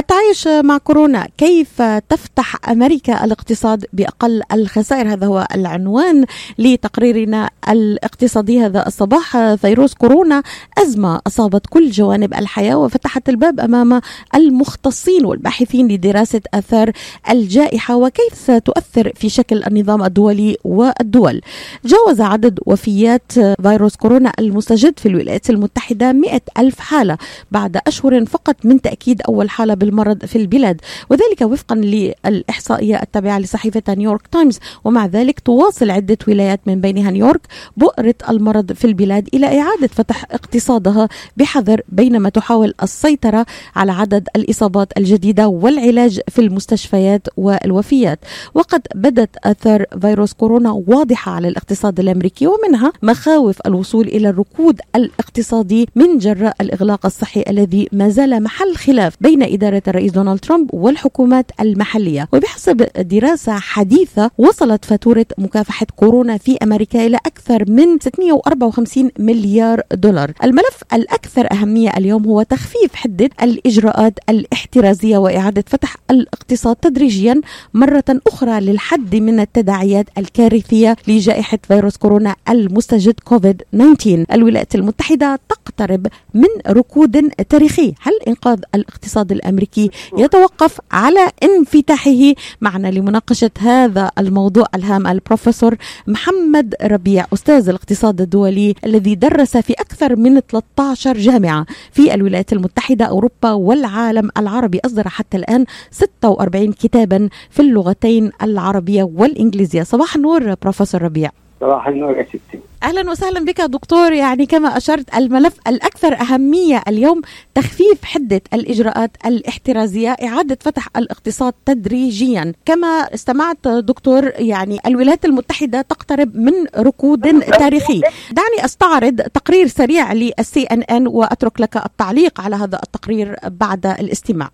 at التعايش مع كورونا. كيف تفتح أمريكا الاقتصاد بأقل الخسائر؟ هذا هو العنوان لتقريرنا الاقتصادي هذا الصباح. فيروس كورونا أزمة أصابت كل جوانب الحياة وفتحت الباب أمام المختصين والباحثين لدراسة أثار الجائحة وكيف ستؤثر في شكل النظام الدولي والدول. جاوز عدد وفيات فيروس كورونا المستجد في الولايات المتحدة 100 ألف حالة بعد أشهر فقط من تأكيد أول حالة بالمرض في البلاد وذلك وفقا للإحصائية التابعة لصحيفة نيويورك تايمز. ومع ذلك تواصل عدة ولايات من بينها نيويورك بؤرة المرض في البلاد إلى إعادة فتح اقتصادها بحذر بينما تحاول السيطرة على عدد الإصابات الجديدة والعلاج في المستشفيات والوفيات. وقد بدت أثار فيروس كورونا واضحة على الاقتصاد الأمريكي ومنها مخاوف الوصول إلى الركود الاقتصادي من جراء الإغلاق الصحي الذي ما زال محل خلاف بين إدارة الرئيس دونالد ترامب والحكومات المحلية. وبحسب دراسة حديثة وصلت فاتورة مكافحة كورونا في أمريكا إلى أكثر من 654 مليار دولار. الملف الأكثر أهمية اليوم هو تخفيف حدة الإجراءات الاحترازية وإعادة فتح الاقتصاد تدريجيا مرة أخرى للحد من التداعيات الكارثية لجائحة فيروس كورونا المستجد كوفيد 19 الولايات المتحدة تقترب من ركود تاريخي. هل إنقاذ الاقتصاد الأمريكي يتوقف على انفتاحه. معنا لمناقشة هذا الموضوع الهام البروفيسور محمد ربيع أستاذ الاقتصاد الدولي الذي درس في أكثر من 13 جامعة في الولايات المتحدة أوروبا والعالم العربي. أصدر حتى الآن 46 كتابا في اللغتين العربية والإنجليزية. صباح النور بروفيسور ربيع. صباح النور يا ستي أهلا وسهلا بك دكتور يعني كما أشرت الملف الأكثر أهمية اليوم تخفيف حدة الإجراءات الاحترازية إعادة فتح الاقتصاد تدريجيا كما استمعت دكتور يعني الولايات المتحدة تقترب من ركود تاريخي دعني أستعرض تقرير سريع للسي إن إن وأترك لك التعليق على هذا التقرير بعد الاستماع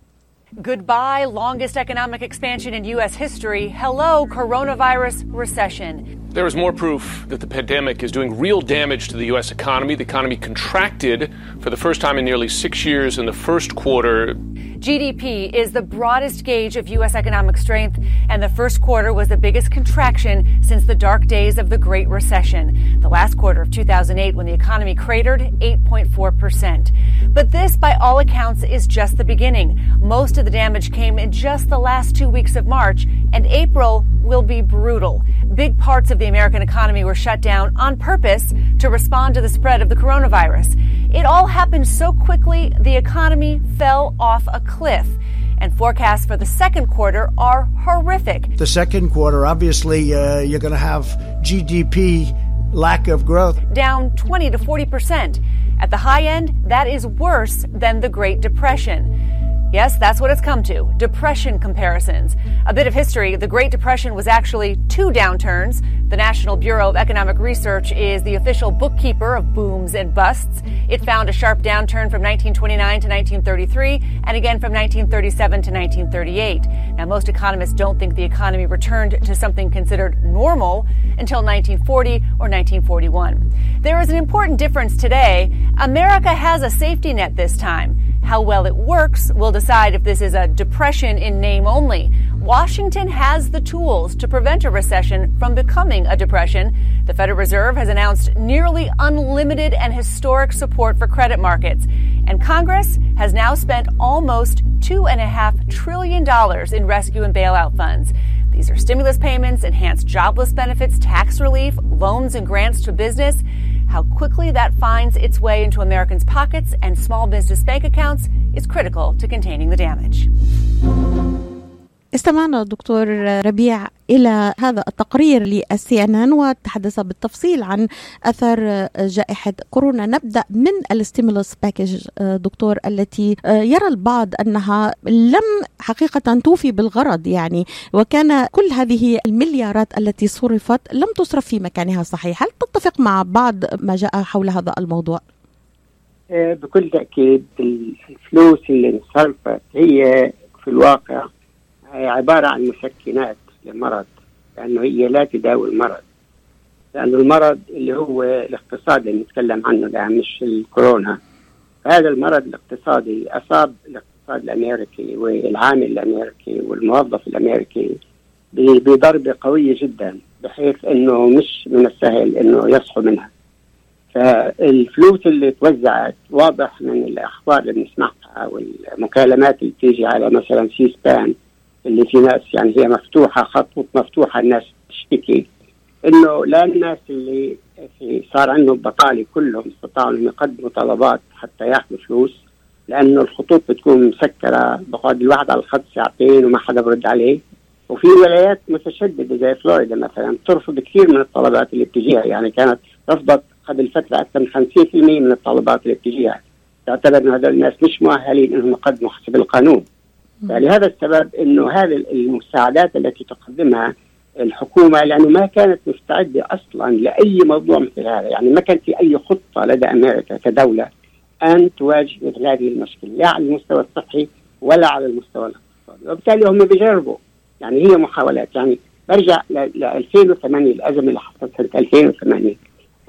Goodbye, longest economic expansion in U.S. history. Hello, coronavirus recession. There is more proof that the pandemic is doing real damage to the U.S. economy. The economy contracted for the first time in nearly six years in the first quarter. GDP is the broadest gauge of U.S. economic strength, and the first quarter was the biggest contraction since the dark days of the Great Recession, the last quarter of 2008 when the economy cratered 8.4%. But this, by all accounts, is just the beginning. Most of the damage came in just the last two weeks of March, and April will be brutal. Big parts of the American economy were shut down on purpose to respond to the spread of the coronavirus. It all happened so quickly, the economy fell off a cliff. And forecasts for the second quarter are horrific. The second quarter, obviously, uh, you're going to have GDP lack of growth. Down 20 to 40%. At the high end, that is worse than the Great Depression. Yes, that's what it's come to depression comparisons. A bit of history the Great Depression was actually two downturns. The National Bureau of Economic Research is the official bookkeeper of booms and busts. It found a sharp downturn from 1929 to 1933 and again from 1937 to 1938. Now, most economists don't think the economy returned to something considered normal until 1940 or 1941. There is an important difference today. America has a safety net this time. How well it works will decide if this is a depression in name only. Washington has the tools to prevent a recession from becoming a depression. The Federal Reserve has announced nearly unlimited and historic support for credit markets. And Congress has now spent almost $2.5 trillion in rescue and bailout funds. These are stimulus payments, enhanced jobless benefits, tax relief, loans and grants to business. How quickly that finds its way into Americans' pockets and small business bank accounts is critical to containing the damage. استمعنا دكتور ربيع إلى هذا التقرير للسي إن إن وتحدث بالتفصيل عن أثر جائحة كورونا. نبدأ من الاستيمولوس باكج دكتور التي يرى البعض أنها لم حقيقة توفي بالغرض يعني وكان كل هذه المليارات التي صرفت لم تصرف في مكانها. الصحيح هل تتفق مع بعض ما جاء حول هذا الموضوع؟ بكل تأكيد الفلوس اللي انصرفت هي في الواقع عبارة عن مسكنات للمرض لأنه هي لا تداوي المرض لأن المرض اللي هو الاقتصادي اللي نتكلم عنه ده مش الكورونا هذا المرض الاقتصادي أصاب الاقتصاد الأمريكي والعامل الأمريكي والموظف الأمريكي بضربه قويه جدا بحيث إنه مش من السهل إنه يصحوا منها. فالفلوس اللي توزعت واضح من الأخبار اللي بنسمعها والمكالمات اللي بتيجي على مثلا سي سبان اللي في ناس يعني هي مفتوحة خطوط مفتوحة الناس تشتكي. إنه لا الناس اللي في صار عندهم بطاله كلهم استطاعوا انهم يقدموا طلبات حتى ياخذوا فلوس لأنه الخطوط بتكون مسكرة بقعد الواحد على الخط ساعتين وما حدا برد عليه. وفي ولايات متشددة زي فلوريدا مثلا ترفض كثير من الطلبات اللي بتجيها. يعني كانت رفضت قبل فترة أكثر من 50% من الطلبات اللي بتجيها. تعتبر إنه هذول الناس مش مؤهلين إنهم يقدموا حسب القانون. فلهذا السبب إنه هذه المساعدات التي تقدمها الحكومة لأنه ما كانت مستعدة أصلا لأي موضوع مثل هذا، يعني ما كان في أي خطة لدى أمريكا كدولة أن تواجه مثل هذه المشكلة، لا على المستوى الصحي ولا على المستوى الاقتصادي، وبالتالي هم بيجربوا. يعني هي محاولات. يعني برجع ل 2008 الأزمة اللي حصلت سنة 2008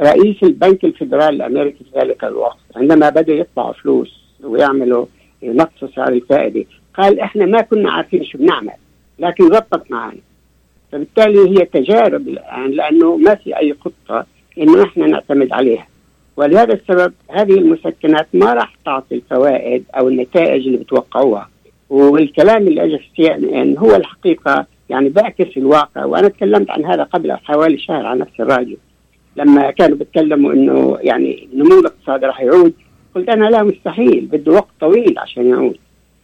رئيس البنك الفدرالي الأمريكي في ذلك الوقت عندما بدأ يطبعوا فلوس ويعملوا ينقصوا سعر الفائدة قال إحنا ما كنا عارفين شو بنعمل لكن ضبطت معنا. فبالتالي هي تجارب الآن لأنه ما في أي خطة إنه إحنا نعتمد عليها. ولهذا السبب هذه المسكنات ما راح تعطي الفوائد أو النتائج اللي بتوقعوها. والكلام اللي أجى في ان ان هو الحقيقة يعني بعكس الواقع وأنا تكلمت عن هذا قبل حوالي شهر على نفس الراديو. لما كانوا بيتكلموا إنه يعني النمو الاقتصادي راح يعود قلت أنا لا مستحيل بده وقت طويل عشان يعود.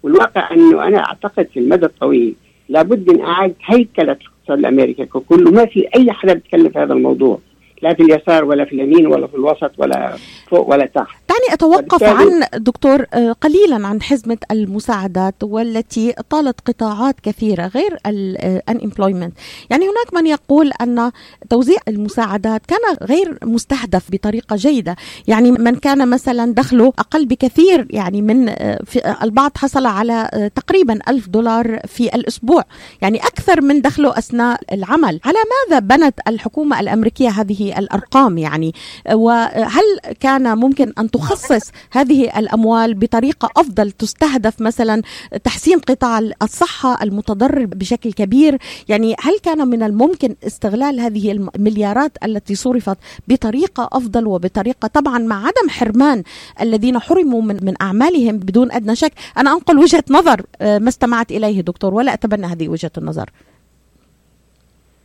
والواقع أنه أنا أعتقد في المدى الطويل لابد من اعاده هيكلة الاقتصاد الأمريكي ككل. وما في أي حدا بيتكلم في هذا الموضوع. لا في اليسار ولا في اليمين ولا في الوسط ولا فوق ولا تحت. دعني أتوقف عن دكتور آه، قليلا عن حزمة المساعدات والتي طالت قطاعات كثيرة غير الانemployment يعني هناك من يقول أن توزيع المساعدات كان غير مستهدف بطريقة جيدة. يعني من كان مثلا دخله أقل بكثير يعني من آه، في البعض حصل على آه، تقريبا ألف دولار في الأسبوع. يعني أكثر من دخله أثناء العمل. على ماذا بنت الحكومة الأمريكية هذه الأرقام يعني. وهل كان ممكن أن تخصص هذه الأموال بطريقة أفضل؟ تستهدف مثلا تحسين قطاع الصحة المتضرر بشكل كبير؟ يعني هل كان من الممكن استغلال هذه المليارات التي صرفت بطريقة أفضل وبطريقة طبعا مع عدم حرمان الذين حرموا من, من أعمالهم بدون أدنى شك؟ أنا أنقل وجهة نظر آه، ما استمعت إليه دكتور ولا أتبنى هذه وجهة النظر.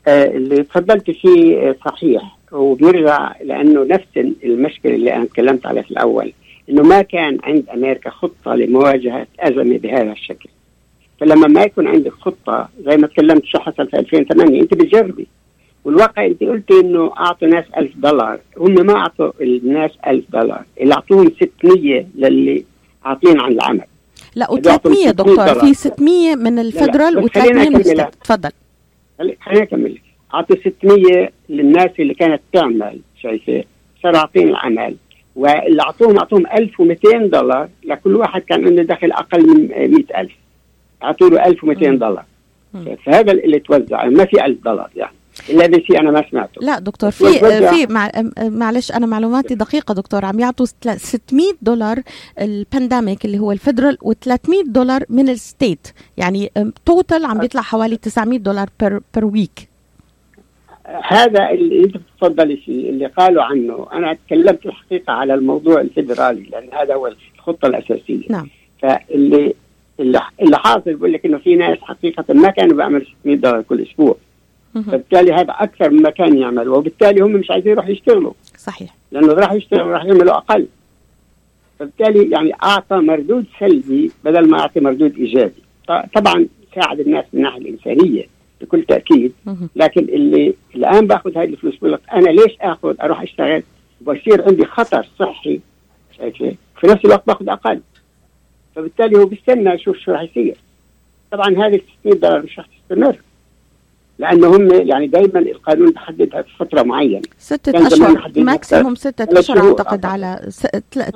آه، اللي تفضلت فيه صحيح. وبيرجع لأنه نفس المشكلة اللي أنا تكلمت عليها في الأول إنه ما كان عند أمريكا خطة لمواجهة أزمة بهذا الشكل. فلما ما يكون عندك خطة زي ما تكلمت شو حصل في 2008 أنت بتجربي. والواقع أنت قلتي إنه أعطوا ناس 1000 دولار. هم ما أعطوا الناس 1000 دولار. اللي أعطوهم 600 للي عاطين عن العمل. لا و300 دكتور. في 600 من الفدرال و300 من تفضل خليني اكمل اعطوا 600 للناس اللي كانت تعمل شايفة؟ صاروا عاطين العمل. واللي أعطوهم أعطوهم 1200 دولار. لكل واحد كان عنده دخل أقل من 100000 أعطوا له 1200 دولار. فهذا اللي توزع. ما في 1000 دولار يعني. الذي في أنا ما سمعته. لا دكتور في في مع معلش أنا معلوماتي دقيقة دكتور. عم يعطوا 600 دولار ال pandemic اللي هو ال federal و300 دولار من ال state. يعني total عم بيطلع حوالي 900 دولار per per week هذا اللي انت بتتفضلي فيه اللي قالوا عنه. أنا تكلمت الحقيقة على الموضوع الفدرالي لأن هذا هو الخطة الأساسية. نعم. فاللي اللي حاصل بقول لك إنه في ناس حقيقة ما كانوا بيعملوا 600 دولار كل أسبوع. فبالتالي هذا أكثر مما كان يعملوا وبالتالي هم مش عايزين يروحوا يشتغلوا. صحيح. لأنه راح يشتغلوا راح يعملوا أقل. فبالتالي يعني أعطى مردود سلبي بدل ما أعطي مردود إيجابي. طبعا ساعد الناس من الناحية الإنسانية. بكل تأكيد. لكن اللي الآن باخذ هذه الفلوس بقول لك أنا ليش آخذ أروح أشتغل؟ وبصير عندي خطر صحي شايفه في نفس الوقت باخذ أقل. فبالتالي هو بيستنى يشوف شو راح يصير. طبعا هذه 600 دولار مش راح تستمر. لأنه هم يعني دائما القانون بحددها في فترة معينة. ستة أشهر ماكسيموم ستة أشهر أعتقد على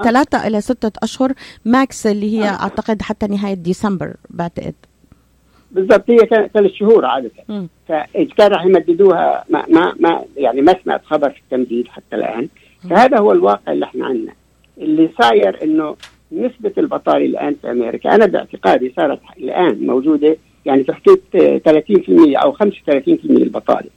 ثلاثة إلى ستة أشهر ماكس اللي هي آه. أعتقد حتى نهاية ديسمبر بعتقد. بالضبط هي كانت ثلاث شهور عادة. فإذا كان راح يمددوها ما, ما ما يعني ما سمعت خبر في التمديد حتى الآن. فهذا هو الواقع اللي إحنا عندنا. اللي صاير إنه نسبة البطالة الآن في أمريكا أنا باعتقادي صارت الآن موجودة يعني في حدود 30% أو 35% البطالة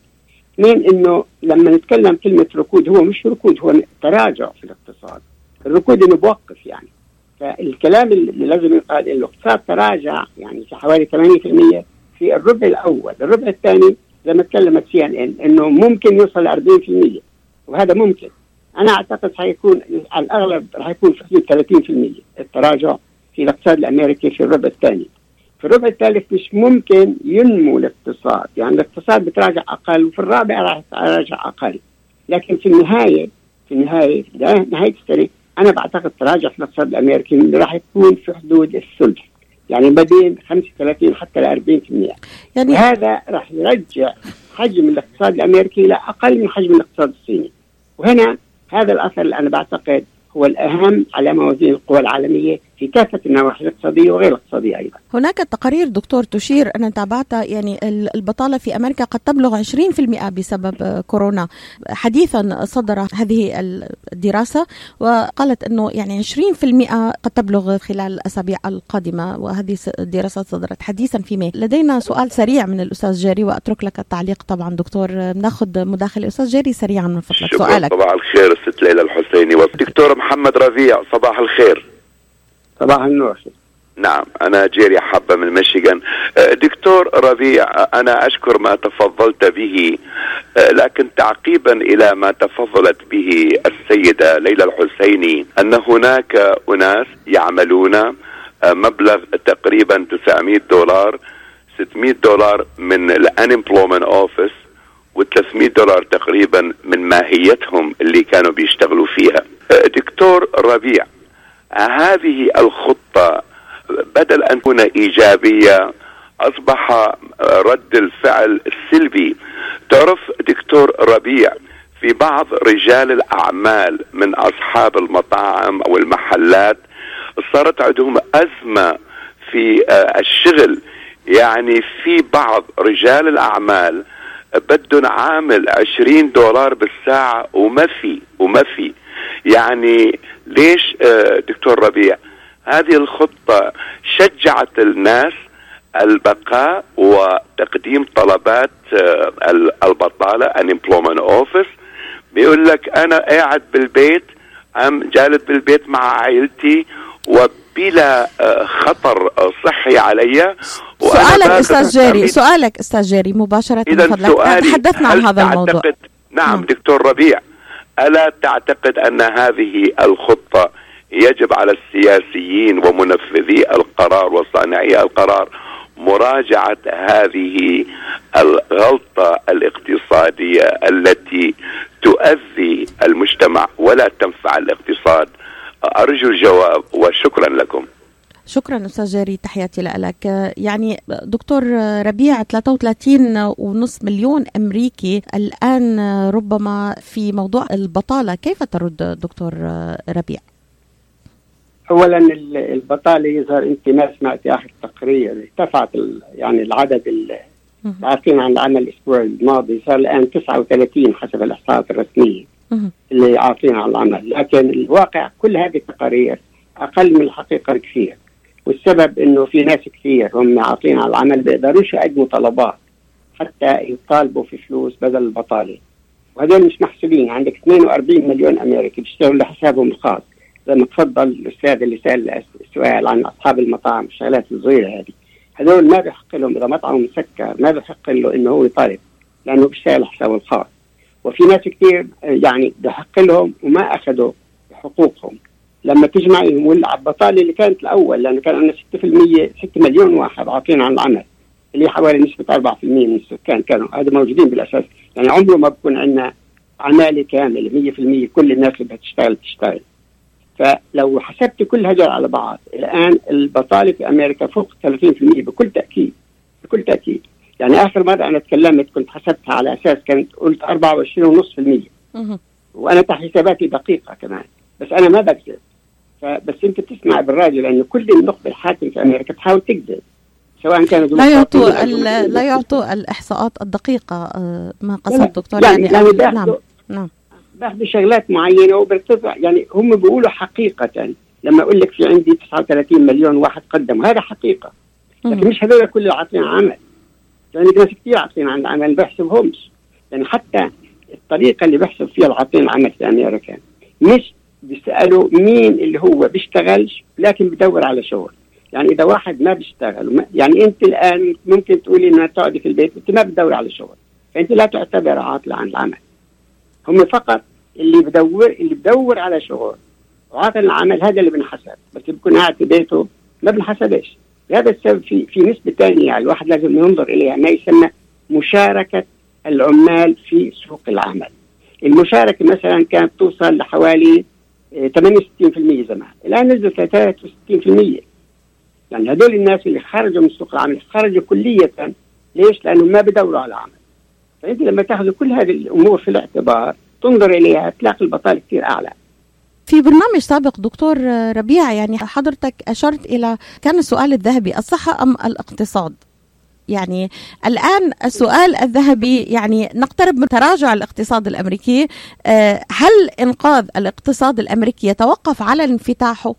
اثنين إنه لما نتكلم كلمة ركود هو مش ركود هو تراجع في الاقتصاد. الركود إنه بوقف يعني. فالكلام اللي لازم يقال انه الاقتصاد تراجع يعني حوالي 8% في الربع الأول، الربع الثاني زي ما تكلمت سي إن إن إنه ممكن يوصل ل 40% وهذا ممكن. أنا أعتقد حيكون على الأغلب راح يكون في حدود 30% التراجع في الاقتصاد الأمريكي في الربع الثاني. في الربع الثالث مش ممكن ينمو الاقتصاد، يعني الاقتصاد بتراجع أقل وفي الرابع راح يتراجع أقل. لكن في النهاية في النهاية نهاية السنة أنا بعتقد تراجع في الاقتصاد الأمريكي راح يكون في حدود الثلث. يعني ما بين 35 حتى ل 40% يعني وهذا راح يرجع حجم الاقتصاد الأمريكي إلى أقل من حجم الاقتصاد الصيني. وهنا هذا الأثر اللي أنا بعتقد هو الأهم على موازين القوى العالمية في كافة النواحي الاقتصاديه وغير الاقتصاديه أيضا. هناك تقارير دكتور تشير أنا تابعتها يعني البطالة في أمريكا قد تبلغ 20% بسبب كورونا. حديثا صدر هذه الدراسة وقالت إنه يعني 20% قد تبلغ خلال الأسابيع القادمة وهذه الدراسه صدرت حديثا في ماي. لدينا سؤال سريع من الأستاذ جيري وأترك لك التعليق طبعا دكتور ناخذ مداخلة أستاذ جيري سريعا من فضلك سؤالك. صباح الخير ست ليلى الحسيني والدكتور محمد ربيع صباح الخير. صباح النور. نعم أنا جيري حبة من ميشيغان. دكتور ربيع أنا أشكر ما تفضلت به لكن تعقيبا إلى ما تفضلت به السيدة ليلى الحسيني أن هناك أناس يعملون مبلغ تقريبا 900 دولار 600 دولار من الانemployment أوفيس و300 دولار تقريبا من ماهيتهم اللي كانوا بيشتغلوا فيها. دكتور ربيع هذه الخطة بدل أن تكون إيجابية أصبح رد الفعل سلبي. تعرف دكتور ربيع في بعض رجال الأعمال من أصحاب المطاعم أو المحلات صارت عندهم أزمة في الشغل. يعني في بعض رجال الأعمال بدهم عامل عشرين دولار بالساعة وما في وما في. يعني ليش دكتور ربيع هذه الخطة شجعت الناس البقاء وتقديم طلبات البطالة unemployment office. بيقول لك أنا قاعد بالبيت أم جالس بالبيت مع عائلتي وبلا خطر صحي علي. سؤالك أستاذ جيري سؤالك أستاذ جيري مباشرة إذا تحدثنا عن هذا الموضوع. نعم م. دكتور ربيع. ألا تعتقد أن هذه الخطة يجب على السياسيين ومنفذي القرار وصانعي القرار مراجعة هذه الغلطة الاقتصادية التي تؤذي المجتمع ولا تنفع الاقتصاد؟ أرجو الجواب وشكرا لكم. شكرا أستاذ جاري تحياتي لك. يعني دكتور ربيع 33 ونص مليون أمريكي الآن ربما في موضوع البطالة. كيف ترد دكتور ربيع؟ اولا البطالة يظهر انت ما سمعتي اخر تقرير ارتفعت يعني العدد العاقين عن العمل الأسبوع الماضي صار الآن 39 حسب الأحصاءات الرسمية اللي عاطين عن العمل. لكن الواقع كل هذه التقارير أقل من الحقيقة بكثير. والسبب إنه في ناس كثير هم عاطين على العمل بيقدروش يقدموا طلبات حتى يطالبوا في فلوس بدل البطالة. وهذول مش محسوبين. عندك 42 مليون أمريكي بيشتغلوا لحسابهم الخاص. زي ما تفضل الأستاذ اللي سأل السؤال عن أصحاب المطاعم الشغلات الصغيره هذه هذول ما بيحق لهم إذا مطعم مسكر ما بيحق له إنه هو يطالب لأنه بيشتغل حسابه الخاص. وفي ناس كثير يعني بحق لهم وما أخذوا حقوقهم لما تجمعيهم والبطاله اللي كانت الأول لأنه كان عندنا 6% 6 مليون واحد عاطين عن العمل اللي حوالي نسبة 4% من السكان كانوا هذا موجودين بالأساس. يعني عمره ما بكون عندنا عمالة كاملة 100% كل الناس اللي بتشتغل تشتغل. فلو حسبت كل هذول على بعض الآن البطالة في أمريكا فوق 30% بكل تأكيد بكل تأكيد. يعني آخر مرة أنا تكلمت كنت حسبتها على أساس كنت قلت 24.5% وأنا حساباتي دقيقة كمان بس أنا ما بكذب. فبس انت تسمع بالراديو لأنه كل النخبه الحاكم في أمريكا تحاول تكذب سواء كانوا لا يعطوا لا يعطوا الإحصاءات الدقيقة ما قصد دكتور يعني, يعني, يعني نعم نعم. باخذوا شغلات معينة وبرتفع يعني هم بيقولوا حقيقة. لما أقول لك في عندي 39 مليون واحد قدموا هذا حقيقة. لكن مش هذول كله عاطلين عمل. يعني ناس كثير عاطلين عن العمل بحسبهمش. يعني حتى الطريقة اللي بحسب فيها العاطلين العمل في أمريكا مش بيسألوا مين اللي هو بيشتغلش لكن بدور على شغل. يعني إذا واحد ما بيشتغل يعني أنت الآن ممكن تقولي إنها تقعدي في البيت أنت ما بتدوري على شغل. فأنت لا تعتبر عاطله عن العمل. هم فقط اللي بدور اللي بدور على شغل. وعاطل العمل هذا اللي بنحسب. بس بيكون قاعد في بيته ما بنحسبش. لهذا السبب في في نسبة ثانية يعني الواحد لازم ينظر إليها ما يسمى مشاركة العمال في سوق العمل. المشاركة مثلا كانت توصل لحوالي 68% زمان. الآن نزلت ل 63% يعني هذول الناس اللي خرجوا من سوق العمل خرجوا كلية. ليش؟ لأنهم ما بدوروا على عمل فأنت لما تاخذ كل هذه الأمور في الاعتبار تنظر إليها تلاقي البطالة كثير أعلى. في برنامج سابق دكتور ربيع يعني حضرتك أشرت إلى كان السؤال الذهبي الصحة أم الاقتصاد؟ يعني الآن السؤال الذهبي يعني نقترب من تراجع الاقتصاد الأمريكي هل إنقاذ الاقتصاد الأمريكي يتوقف على انفتاحه؟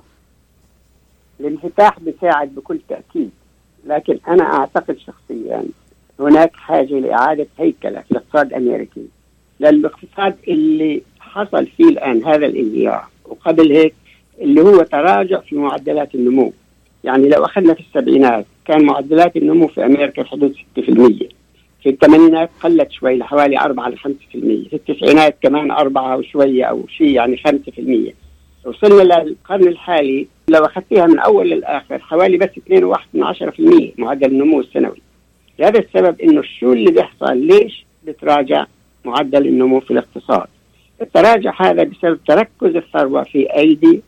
الانفتاح بيساعد بكل تأكيد لكن أنا أعتقد شخصيا هناك حاجة لإعادة هيكلة في الاقتصاد الأمريكي لأن الاقتصاد اللي حصل فيه الآن هذا الانهيار وقبل هيك اللي هو تراجع في معدلات النمو. يعني لو أخذنا في السبعينات كان معدلات النمو في أمريكا في حدود 6% في الثمانينات قلت شوي لحوالي 4 ل 5% في التسعينات كمان 4 وشوية أو شيء يعني 5% وصلنا للقرن الحالي لو أخذتيها من أول للآخر حوالي بس 2.1% معدل النمو السنوي. لهذا السبب إنه شو اللي بيحصل؟ ليش بتراجع معدل النمو في الاقتصاد؟ التراجع هذا بسبب تركز الثروة في أيدي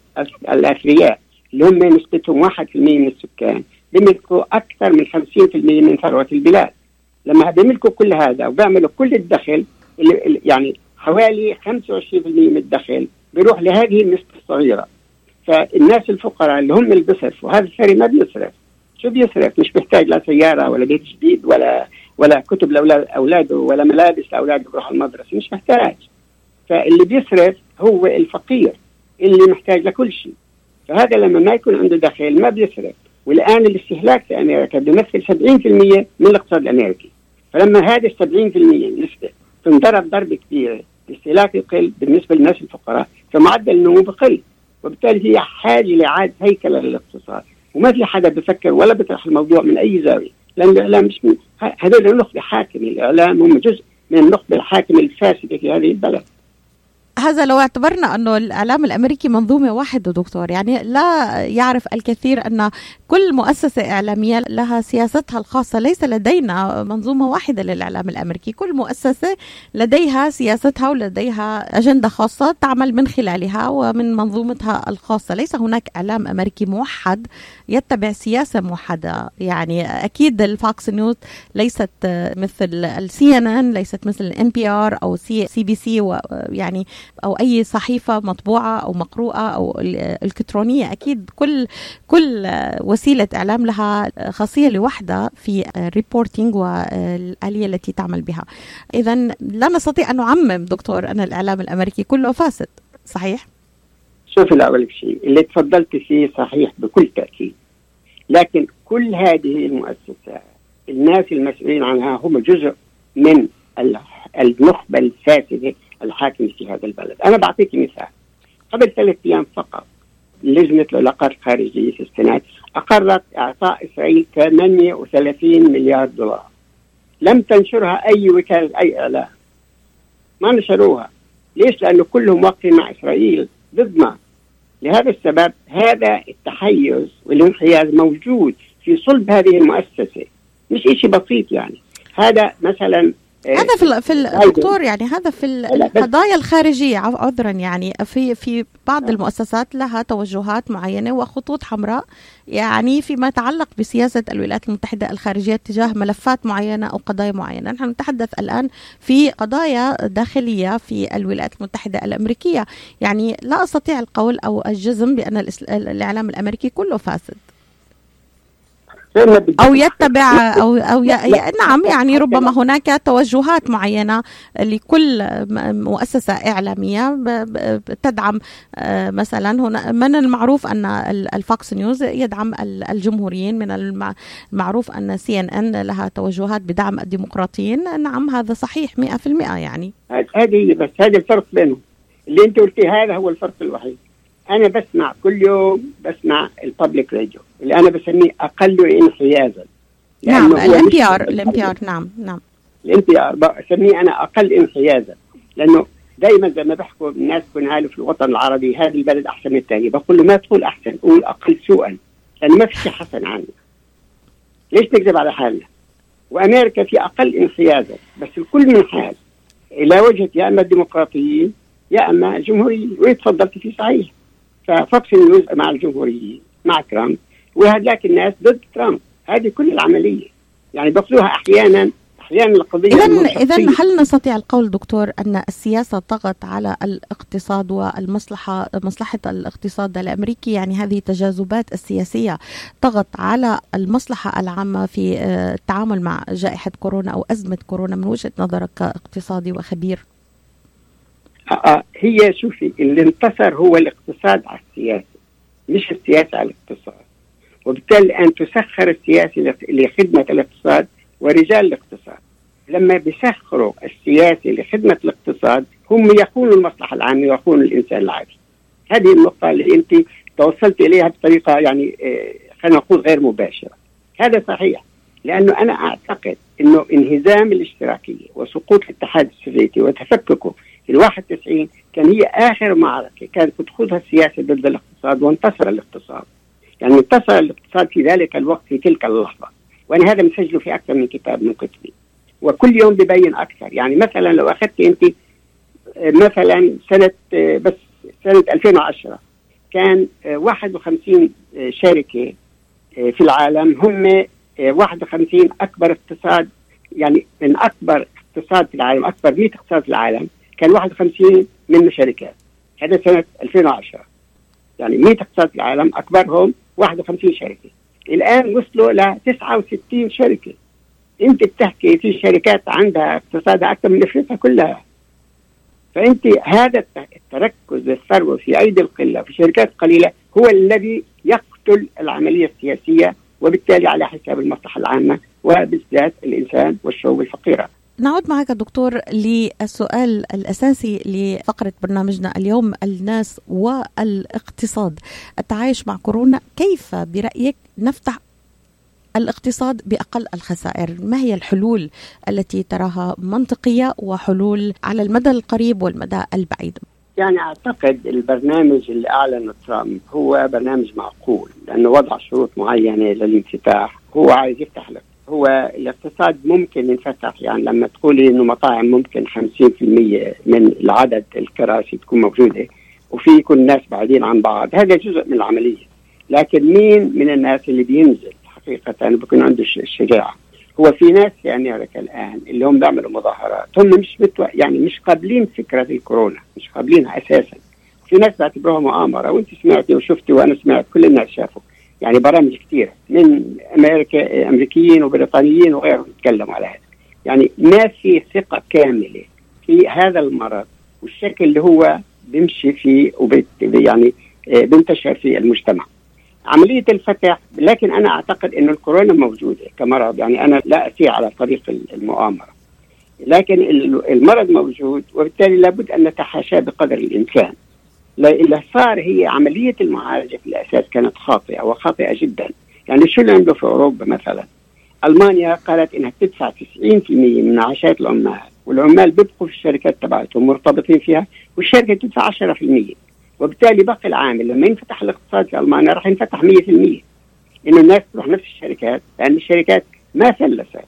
الأثرياء اللي هم نسبتهم 1% من السكان. بيملكوا أكثر من 50% من ثروة البلاد. لما بيملكوا كل هذا وبيعملوا كل الدخل اللي يعني حوالي 25% من الدخل بيروح لهذه النسبة الصغيرة. فالناس الفقراء اللي هم اللي بيصرفوا هذا الثري ما بيصرف. شو بيصرف؟ مش بيحتاج لا سيارة ولا بيت جديد ولا ولا كتب لاولاد أولاده ولا ملابس لأولاده بيروحوا المدرسة مش محتاج. فاللي بيصرف هو الفقير اللي محتاج لكل شيء. فهذا لما ما يكون عنده دخل ما بيصرف. والآن الاستهلاك في أمريكا بيمثل 70% من الاقتصاد الأمريكي. فلما هذا ال 70% نسبه تنضرب ضربه كبيره الاستهلاك يقل بالنسبة للناس الفقراء فمعدل النمو بقل وبالتالي هي حاجة لإعادة هيكلة للاقتصاد. وما في حدا بفكر ولا بيطرح الموضوع من أي زاوية. لأن الإعلام مش هذول النخبه حاكمة الإعلام هم جزء من النخبة الحاكمة الفاسدة في هذه البلد. هذا لو اعتبرنا أنه الإعلام الأمريكي منظومة واحدة دكتور يعني لا يعرف الكثير أن كل مؤسسة إعلامية لها سياستها الخاصة ليس لدينا منظومة واحدة للإعلام الأمريكي. كل مؤسسة لديها سياستها ولديها أجندة خاصة تعمل من خلالها ومن منظومتها الخاصة. ليس هناك إعلام أمريكي موحد يتبع سياسة موحدة. يعني أكيد الـ Fox News ليست مثل الـ CNN ليست مثل الـ NPR أو CBC يعني أو أي صحيفة مطبوعة أو مقروءة أو الكترونيه أكيد كل كل وسيلة إعلام لها خاصية لوحدها في الـ reporting والآلية التي تعمل بها. اذا لا نستطيع أن نعمم دكتور أن الإعلام الأمريكي كله فاسد صحيح؟ شوفي الأول شيء. اللي تفضلت فيه صحيح بكل تأكيد. لكن كل هذه المؤسسات الناس المسؤولين عنها هم جزء من النخبه الفاسده الحاكم في هذا البلد. أنا بعطيك مثال. قبل ثلاث أيام فقط لجنة العلاقات الخارجية في السنات أقرت إعطاء إسرائيل 38 مليار دولار. لم تنشرها أي وكالة أي إعلام ما نشروها. ليش؟ لأنه كلهم واقفين مع إسرائيل ضدنا لهذا السبب هذا التحيز والانحياز موجود في صلب هذه المؤسسة. مش شيء بسيط يعني. هذا مثلا هذا في في الدكتور يعني هذا في القضايا الخارجية عذرا يعني. في في بعض المؤسسات لها توجهات معينة وخطوط حمراء. يعني فيما يتعلق بسياسة الولايات المتحدة الخارجية تجاه ملفات معينة أو قضايا معينة، نحن نتحدث الآن في قضايا داخلية في الولايات المتحدة الأمريكية، يعني لا أستطيع القول أو الجزم بأن الإعلام الأمريكي كله فاسد. أو يتبع أو أو ي... نعم يعني ربما هناك توجهات معينة لكل مؤسسة إعلامية تدعم آه، مثلا هنا من المعروف أن الفوكس نيوز يدعم الجمهوريين من المعروف أن CNN لها توجهات بدعم الديمقراطيين. نعم هذا صحيح 100% يعني. هذه بس هذا الفرق بينهم. اللي أنت قلتيه هذا هو الفرق الوحيد. أنا بسمع كل يوم بسمع الـ public radio اللي أنا بسميه أقل انحيازا. نعم الـ NPR الام بي ار نعم نعم. الام بي ار بسميه أنا أقل انحيازا. لأنه دائما زي ما بحكوا الناس كنا في الوطن العربي هذه البلد أحسن من الثانية بقول له ما تقول أحسن قول أقل سوءا. لأنه ما في شيء حسن عندنا ليش نكذب على حالنا؟ وأمريكا في أقل انحيازا. بس الكل منحاز إلى وجهة يا أما الديمقراطيين يا أما الجمهوريين ويتفضلت فيه صحيح. ففوكس نيوز مع الجمهوريين مع ترامب. وهذاك الناس ضد ترامب. هذه كل العملية. يعني بياخذوها أحيانا أحيانا القضية اذا اذا هل نستطيع القول دكتور أن السياسة طغت على الاقتصاد والمصلحة مصلحة الاقتصاد الأمريكي؟ يعني هذه التجاذبات السياسية طغت على المصلحة العامة في آه، التعامل مع جائحة كورونا أو أزمة كورونا من وجهة نظرك كاقتصادي وخبير؟ آه, هي شوفي اللي انتصر هو الاقتصاد على السياسة مش السياسة على الاقتصاد. وبالتالي الان تسخر السياسة لخدمة الاقتصاد ورجال الاقتصاد. لما بيسخروا السياسي لخدمة الاقتصاد هم يخونوا المصلحة العامة ويخونوا الإنسان العادي. هذه النقطة اللي أنت توصلت إليها بطريقة يعني آه، خلينا نقول غير مباشرة. هذا صحيح لأنه أنا أعتقد إنه انهزام الاشتراكية وسقوط الاتحاد السوفيتي وتفككه ال 91 كان هي آخر معركة كانت تخوضها السياسة ضد الاقتصاد وانتصر الاقتصاد. يعني انتصر الاقتصاد في ذلك الوقت في تلك اللحظة. وأنا هذا مسجله في أكثر من كتاب من كتبي. وكل يوم ببين أكثر، يعني مثلا لو اخذت أنت مثلا سنة بس سنة 2010 كان 51 شركة في العالم هم 51 أكبر اقتصاد يعني من أكبر اقتصاد في العالم أكبر 100 اقتصاد في العالم كان 51 منه شركات. هذا سنة 2010 يعني 100 اقتصاد العالم أكبرهم 51 شركة. الآن وصلوا ل 69 شركة. أنت بتحكي في شركات عندها اقتصادها أكثر من أفريقيا كلها. فأنت هذا التركز الثروة في أيدي القلة في شركات قليلة هو الذي يقتل العملية السياسية وبالتالي على حساب المصلحة العامة وبالذات الإنسان والشعوب الفقيرة. نعود معك دكتور للسؤال الأساسي لفقرة برنامجنا اليوم الناس والاقتصاد. التعايش مع كورونا كيف برأيك نفتح الاقتصاد بأقل الخسائر، ما هي الحلول التي تراها منطقية وحلول على المدى القريب والمدى البعيد؟ يعني أعتقد البرنامج اللي اعلنه ترامب هو برنامج معقول لأنه وضع شروط معينة للانفتاح، هو عايز يفتح هو الاقتصاد ممكن ينفتح يعني لما تقولي إنه مطاعم ممكن 50% من العدد الكراسي تكون موجودة وفي يكون الناس بعيدين عن بعض هذا جزء من العملية. لكن مين من الناس اللي بينزل حقيقة؟ بيكون عنده الشجاعه هو في ناس في أمريكا الآن اللي هم بيعملوا مظاهرات هم مش بتو... يعني مش قابلين فكرة الكورونا مش قابلينها أساسا. في ناس بعتبروها مؤامره وأنت سمعتي وشفتي وأنا سمعت كل الناس شافوا. يعني برامج كثيره من أمريكا أمريكيين وبريطانيين وغيرهم يتكلموا على هذا. يعني ما في ثقة كاملة في هذا المرض والشكل اللي هو بيمشي فيه وبيت يعني آه، بينتشر في المجتمع. عملية الفتح لكن أنا أعتقد أن الكورونا موجودة كمرض. يعني أنا لا أسير على طريق المؤامرة. لكن المرض موجود وبالتالي لابد أن نتحاشاه بقدر الإمكان. اللي صار هي عملية المعالجة في الأساس كانت خاطئة وخاطئة جدا. يعني شو اللي عملوا في أوروبا مثلا؟ ألمانيا قالت إنها تدفع 90% من معاشات العمال والعمال بيبقوا في الشركات تبعتهم مرتبطين فيها والشركة تدفع 10% وبالتالي باقي العامل لما ينفتح الاقتصاد في ألمانيا راح ينفتح 100% إنه الناس تروح نفس الشركات لأن الشركات ما فلست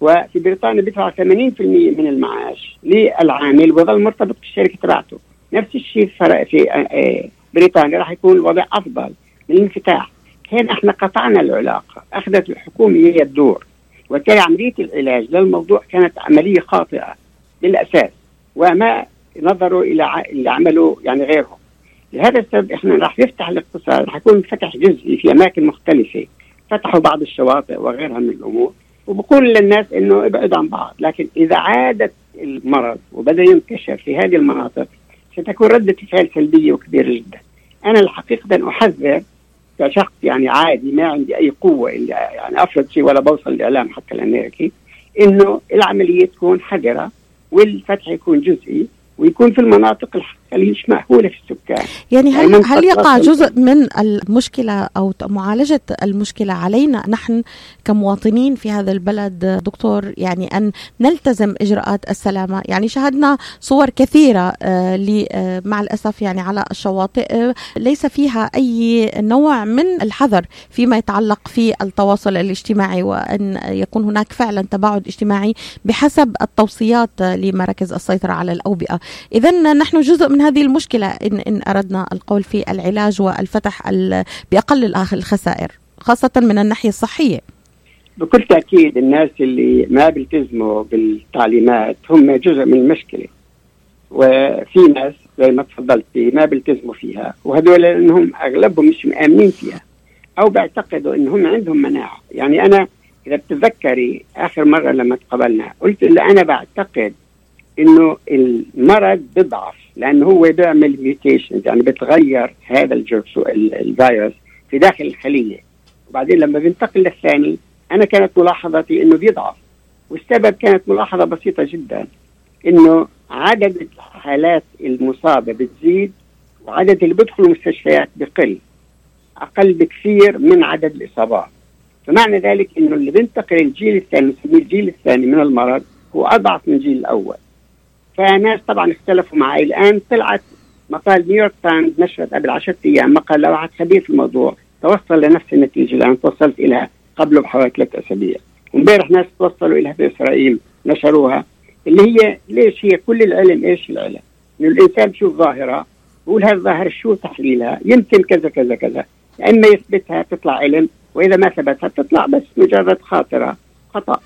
وفي بريطانيا بيدفع 80% من المعاش للعامل ويظل مرتبط بالشركة تبعته. نفس الشيء في آه، آه، بريطانيا راح يكون الوضع أفضل الانفتاح. هنا إحنا قطعنا العلاقة أخذت الحكومة هي الدور. وبالتالي عملية العلاج للموضوع كانت عملية خاطئة بالاساس وما نظروا إلى اللي عملوا يعني غيرهم لهذا السبب إحنا راح يفتح الاقتصاد راح يكون فتح جزئي في أماكن مختلفة. فتحوا بعض الشواطئ وغيرها من الأمور. وبقول للناس إنه ابعدوا عن بعض لكن إذا عادت المرض وبدأ ينتشر في هذه المناطق ستكون ردة الفعل سلبية وكبيرة جدا. أنا الحقيقة أحذر كشخص يعني عادي ما عندي أي قوة اللي يعني أفرض شيء ولا بوصل الاعلام حتى الأمريكي إنه العملية تكون حذرة والفتح يكون جزئي ويكون في المناطق مش مأهولة في السكان. يعني هل يعني هل يقع جزء من المشكلة أو معالجة المشكلة علينا نحن كمواطنين في هذا البلد دكتور؟ يعني أن نلتزم إجراءات السلامة. يعني شاهدنا صور كثيرة آه، آه، مع الأسف يعني على الشواطئ آه، ليس فيها أي نوع من الحذر فيما يتعلق في التواصل الاجتماعي وأن يكون هناك فعلا تباعد اجتماعي بحسب التوصيات لمراكز السيطرة على الأوبئة. إذا نحن جزء من هذه المشكلة إن, إن أردنا القول في العلاج والفتح بأقل الخسائر خاصة من الناحية الصحية. بكل تأكيد الناس اللي ما بيلتزموا بالتعليمات هم جزء من المشكلة. وفي ناس زي ما تفضلتي ما بيلتزموا فيها. وهذول لأنهم أغلبهم مش مآمنين فيها. أو بيعتقدوا أنهم عندهم مناعة. يعني أنا إذا بتتذكري آخر مرة لما تقابلنا قلت اللي أنا بعتقد إنه المرض بيضعف لأنه هو بيعمل ميوتيشن يعني بتغير هذا الفيروس في داخل الخليه وبعدين لما بينتقل للثاني أنا كانت ملاحظتي إنه بيضعف. والسبب كانت ملاحظة بسيطة جدا إنه عدد الحالات المصابة بتزيد وعدد اللي بيدخلوا المستشفيات بقل أقل بكثير من عدد الإصابات. فمعنى ذلك إنه اللي بينتقل الجيل الثاني الجيل الثاني من المرض هو أضعف من الجيل الأول. فناس طبعا اختلفوا معي. الآن طلعت مقال نيويورك تايمز نشرت قبل 10 أيام مقال لواحد خبير في الموضوع. توصل لنفس النتيجة اللي أنا توصلت اليها قبله بحوالي ثلاث أسابيع. وامبارح ناس توصلوا اليها في إسرائيل نشروها اللي هي ليش هي كل العلم إيش العلم؟ إنه الإنسان بشوف ظاهرة بقول هذه الظاهرة شو تحليلها؟ يمكن كذا كذا كذا. يا إما يثبتها تطلع علم وإذا ما ثبتها تطلع بس مجرد خاطرة خطأ.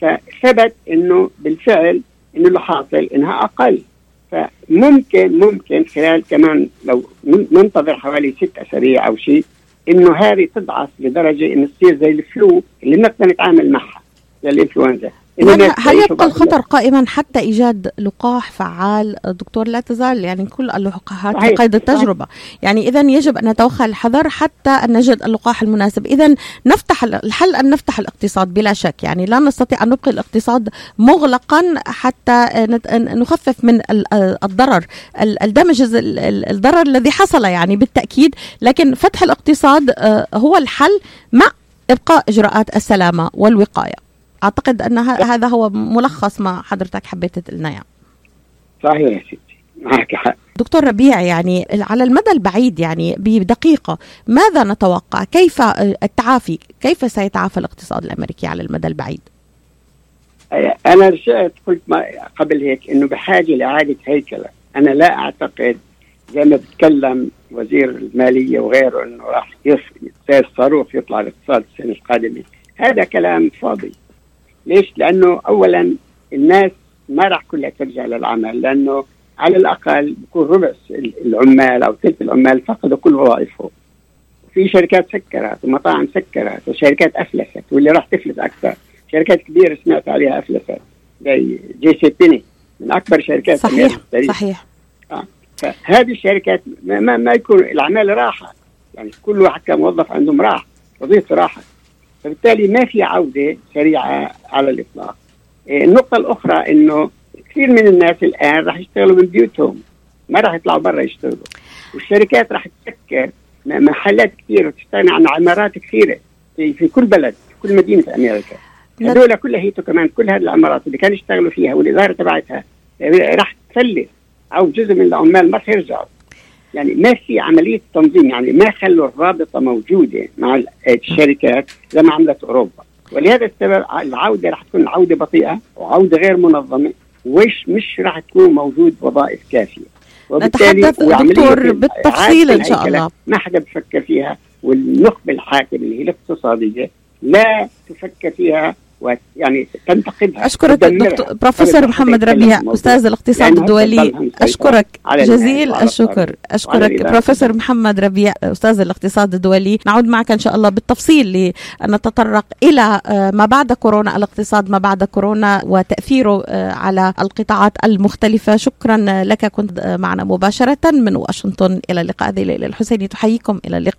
فثبت إنه بالفعل إنه اللي حاصل إنها أقل. فممكن ممكن خلال كمان لو ننتظر حوالي ست أسابيع أو شيء إنه هذه تضعف لدرجة إنه تصير زي الفلو اللي بنقدر نتعامل معها زي الانفلونزا هل يبقى الخطر قائما حتى إيجاد لقاح فعال؟ دكتور لا تزال يعني كل اللقاحات في قيد التجربة. يعني اذا يجب أن نتوخى الحذر حتى أن نجد اللقاح المناسب. اذا نفتح الحل أن نفتح الاقتصاد بلا شك. يعني لا نستطيع أن نبقي الاقتصاد مغلقا حتى نخفف من الضرر. الدمج الضرر الذي حصل يعني بالتأكيد. لكن فتح الاقتصاد آه، هو الحل مع إبقاء إجراءات السلامة والوقاية. أعتقد أن هذا هو ملخص ما حضرتك حبيت تقلنا يعني. صحيح يا ستي. معك حق. دكتور ربيع يعني على المدى البعيد يعني بدقيقة ماذا نتوقع؟ كيف التعافي؟ كيف سيتعافى الاقتصاد الأمريكي على المدى البعيد؟ أنا رجعت قلت ما قبل هيك أنه بحاجة لإعادة هيكلة. أنا لا أعتقد زي ما بتكلم وزير المالية وغيره أنه راح يصير صاروخ يطلع الاقتصاد السنة القادمة. هذا كلام فاضي. ليش؟ لأنه اولا الناس ما راح كلها ترجع للعمل لأنه على الأقل بكون ربع العمال أو ثلث العمال فقدوا كل وظائفهم. في شركات سكرت ومطاعم سكرت وشركات أفلست واللي راح تفلس أكثر. شركات كبيرة سمعت عليها أفلست زي JC Penney من أكبر شركات صحيح صحيح آه. فهذه الشركات ما, ما يكون العمال راحة يعني كل واحد كموظف عندهم راح وظيفته راحت فبالتالي ما في عودة سريعة على الإطلاق. إيه، النقطة الأخرى أنه كثير من الناس الآن راح يشتغلوا من بيوتهم ما راح يطلعوا برا يشتغلوا. والشركات راح تسكر محلات كثير وتستغني عن عمارات كثيرة في, في كل بلد في كل مدينة في أمريكا. هذول كلها هي كمان كل هذه العمارات اللي كانوا يشتغلوا فيها والإدارة تبعتها راح تفلس أو جزء من العمال ما راح يرجعوا. يعني ما في عملية تنظيم يعني ما خلوا الرابطة موجودة مع الشركات زي ما عملت أوروبا. ولهذا السبب العودة راح تكون عودة بطيئة وعودة غير منظمة وش مش راح تكون موجود وظائف كافية. نتحدث دكتور بالتفصيل إن شاء الله. ما حدا بفكر فيها والنخبة الحاكمة اللي هي الاقتصادية لا تفكر فيها ويعني تنتقدها. أشكرك تدمرها. دكتور بروفيسور محمد ربيع أستاذ الاقتصاد الدولي. الناس جزيل الشكر. الإدارة. بروفيسور محمد ربيع أستاذ الاقتصاد الدولي. نعود معك إن شاء الله بالتفصيل لنتطرق إلى آه، ما بعد كورونا الاقتصاد ما بعد كورونا وتأثيره آه، على القطاعات المختلفة. شكرا لك. كنت آه، معنا مباشرة من واشنطن. إلى اللقاء. هذه ليلى الحسيني. تحييكم. إلى اللقاء.